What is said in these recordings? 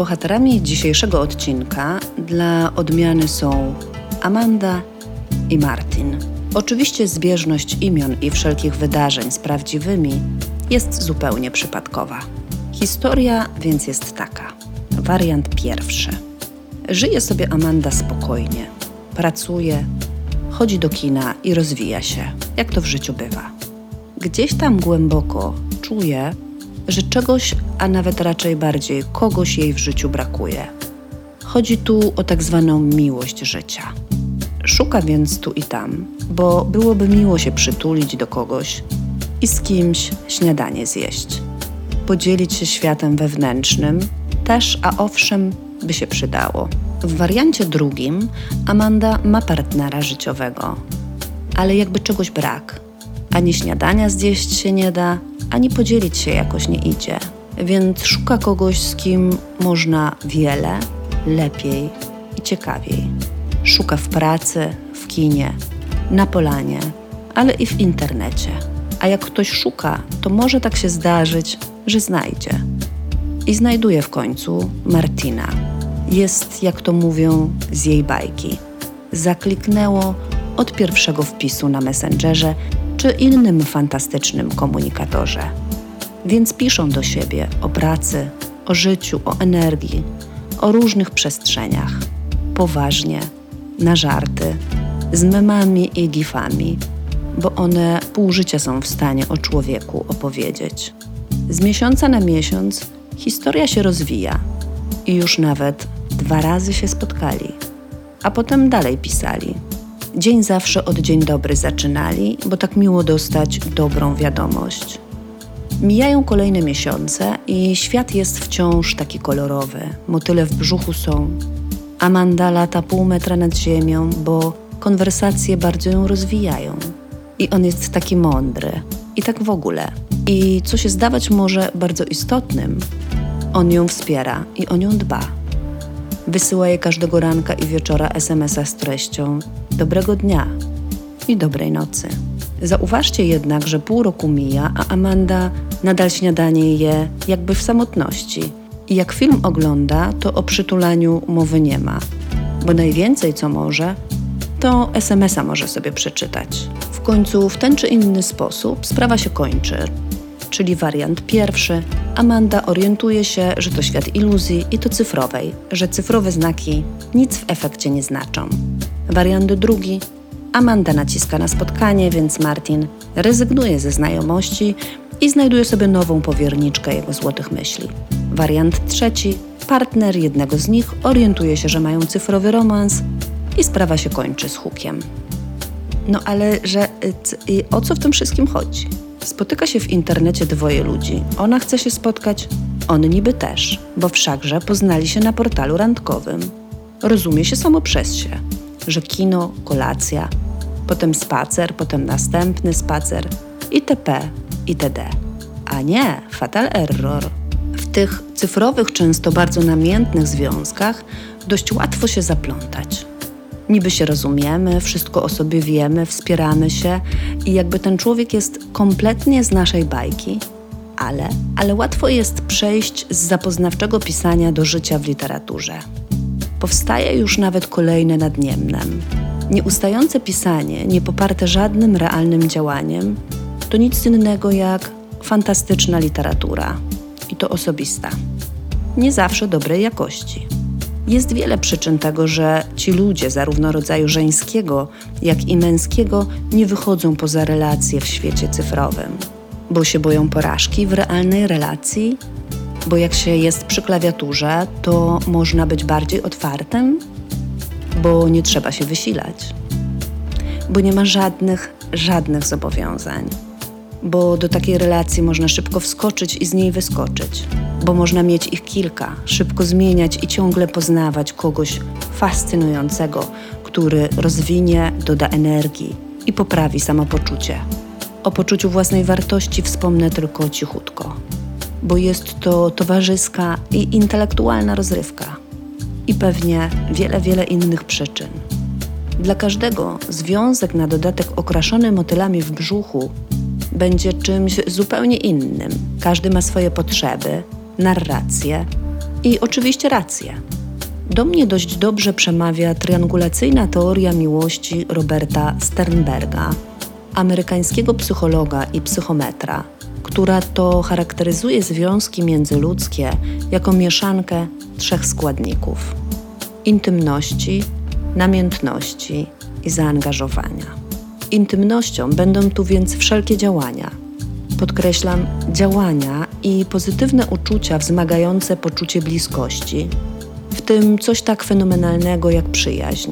Bohaterami dzisiejszego odcinka dla odmiany są Amanda i Martin. Oczywiście zbieżność imion i wszelkich wydarzeń z prawdziwymi jest zupełnie przypadkowa. Historia więc jest taka. Wariant pierwszy. Żyje sobie Amanda spokojnie, pracuje, chodzi do kina i rozwija się, jak to w życiu bywa. Gdzieś tam głęboko czuje, że czegoś, a nawet raczej bardziej kogoś jej w życiu brakuje. Chodzi tu o tak zwaną miłość życia. Szuka więc tu i tam, bo byłoby miło się przytulić do kogoś i z kimś śniadanie zjeść. Podzielić się światem wewnętrznym też, a owszem, by się przydało. W wariancie drugim Amanda ma partnera życiowego, ale jakby czegoś brak. Ani śniadania zjeść się nie da, ani podzielić się jakoś nie idzie. Więc szuka kogoś, z kim można wiele, lepiej i ciekawiej. Szuka w pracy, w kinie, na polanie, ale i w internecie. A jak ktoś szuka, to może tak się zdarzyć, że znajdzie. I znajduje w końcu Martina. Jest, jak to mówią, z jej bajki. Zakliknęło od pierwszego wpisu na Messengerze czy innym fantastycznym komunikatorze. Więc piszą do siebie o pracy, o życiu, o energii, o różnych przestrzeniach. Poważnie, na żarty, z memami i gifami, bo one pół życia są w stanie o człowieku opowiedzieć. Z miesiąca na miesiąc historia się rozwija i już nawet dwa razy się spotkali, a potem dalej pisali. Dzień zawsze od dzień dobry zaczynali, bo tak miło dostać dobrą wiadomość. Mijają kolejne miesiące i świat jest wciąż taki kolorowy. Motyle w brzuchu są. Amanda lata pół metra nad ziemią, bo konwersacje bardzo ją rozwijają. I on jest taki mądry. I tak w ogóle. I co się zdawać może bardzo istotnym, on ją wspiera i o nią dba. Wysyła jej każdego ranka i wieczora SMS-a z treścią dobrego dnia i dobrej nocy. Zauważcie jednak, że pół roku mija, a Amanda nadal śniadanie je jakby w samotności. I jak film ogląda, to o przytulaniu mowy nie ma, bo najwięcej co może, to SMS-a może sobie przeczytać. W końcu w ten czy inny sposób sprawa się kończy. Czyli wariant pierwszy, Amanda orientuje się, że to świat iluzji i to cyfrowej, że cyfrowe znaki nic w efekcie nie znaczą. Wariant drugi, Amanda naciska na spotkanie, więc Martin rezygnuje ze znajomości i znajduje sobie nową powierniczkę jego złotych myśli. Wariant trzeci, partner jednego z nich orientuje się, że mają cyfrowy romans i sprawa się kończy z hukiem. No ale że y, o co w tym wszystkim chodzi? Spotyka się w internecie dwoje ludzi. Ona chce się spotkać, on niby też, bo wszakże poznali się na portalu randkowym. Rozumie się samo przez się, że kino, kolacja, potem spacer, potem następny spacer, itp., itd. A nie, fatal error. W tych cyfrowych, często bardzo namiętnych związkach dość łatwo się zaplątać niby się rozumiemy, wszystko o sobie wiemy, wspieramy się i jakby ten człowiek jest kompletnie z naszej bajki, ale, ale łatwo jest przejść z zapoznawczego pisania do życia w literaturze. Powstaje już nawet kolejne nad Niemnem. Nieustające pisanie, nie poparte żadnym realnym działaniem, to nic innego jak fantastyczna literatura i to osobista. Nie zawsze dobrej jakości. Jest wiele przyczyn tego, że ci ludzie, zarówno rodzaju żeńskiego, jak i męskiego, nie wychodzą poza relacje w świecie cyfrowym. Bo się boją porażki w realnej relacji, bo jak się jest przy klawiaturze, to można być bardziej otwartym, bo nie trzeba się wysilać, bo nie ma żadnych, żadnych zobowiązań bo do takiej relacji można szybko wskoczyć i z niej wyskoczyć, bo można mieć ich kilka, szybko zmieniać i ciągle poznawać kogoś fascynującego, który rozwinie, doda energii i poprawi samopoczucie. O poczuciu własnej wartości wspomnę tylko cichutko, bo jest to towarzyska i intelektualna rozrywka i pewnie wiele, wiele innych przyczyn. Dla każdego związek na dodatek okraszony motylami w brzuchu będzie czymś zupełnie innym. Każdy ma swoje potrzeby, narracje, I oczywiście rację. Do mnie dość dobrze przemawia triangulacyjna teoria miłości Roberta Sternberga, amerykańskiego psychologa i psychometra, która to charakteryzuje związki międzyludzkie jako mieszankę trzech składników: intymności, namiętności i zaangażowania. Intymnością będą tu więc wszelkie działania. Podkreślam działania i pozytywne uczucia wzmagające poczucie bliskości, w tym coś tak fenomenalnego jak przyjaźń.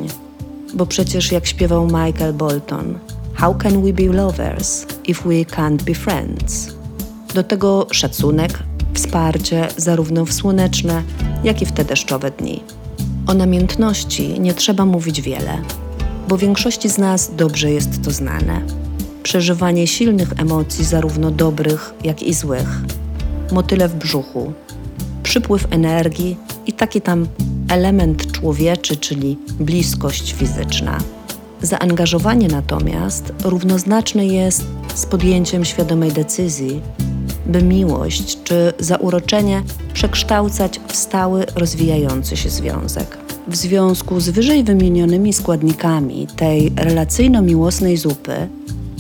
Bo przecież jak śpiewał Michael Bolton, How can we be lovers if we can't be friends? Do tego szacunek, wsparcie zarówno w słoneczne, jak i w te deszczowe dni. O namiętności nie trzeba mówić wiele, bo większości z nas dobrze jest to znane. Przeżywanie silnych emocji, zarówno dobrych, jak i złych, motyle w brzuchu, przypływ energii i taki tam element człowieczy, czyli bliskość fizyczna. Zaangażowanie natomiast równoznaczne jest z podjęciem świadomej decyzji, by miłość czy zauroczenie przekształcać w stały, rozwijający się związek. W związku z wyżej wymienionymi składnikami tej relacyjno-miłosnej zupy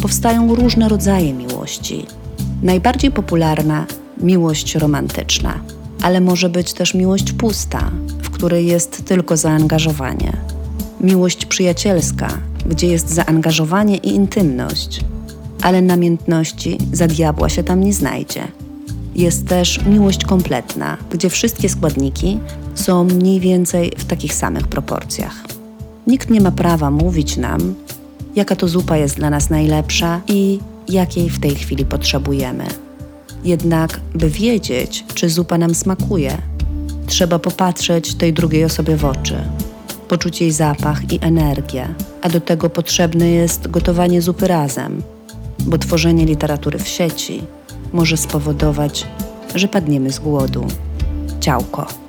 powstają różne rodzaje miłości. Najbardziej popularna miłość romantyczna, ale może być też miłość pusta, w której jest tylko zaangażowanie. Miłość przyjacielska, gdzie jest zaangażowanie i intymność, ale namiętności za diabła się tam nie znajdzie. Jest też miłość kompletna, gdzie wszystkie składniki są mniej więcej w takich samych proporcjach. Nikt nie ma prawa mówić nam, jaka to zupa jest dla nas najlepsza i jakiej w tej chwili potrzebujemy. Jednak, by wiedzieć, czy zupa nam smakuje, trzeba popatrzeć tej drugiej osobie w oczy, poczuć jej zapach i energię, a do tego potrzebne jest gotowanie zupy razem, bo tworzenie literatury w sieci może spowodować, że padniemy z głodu. Ciałko.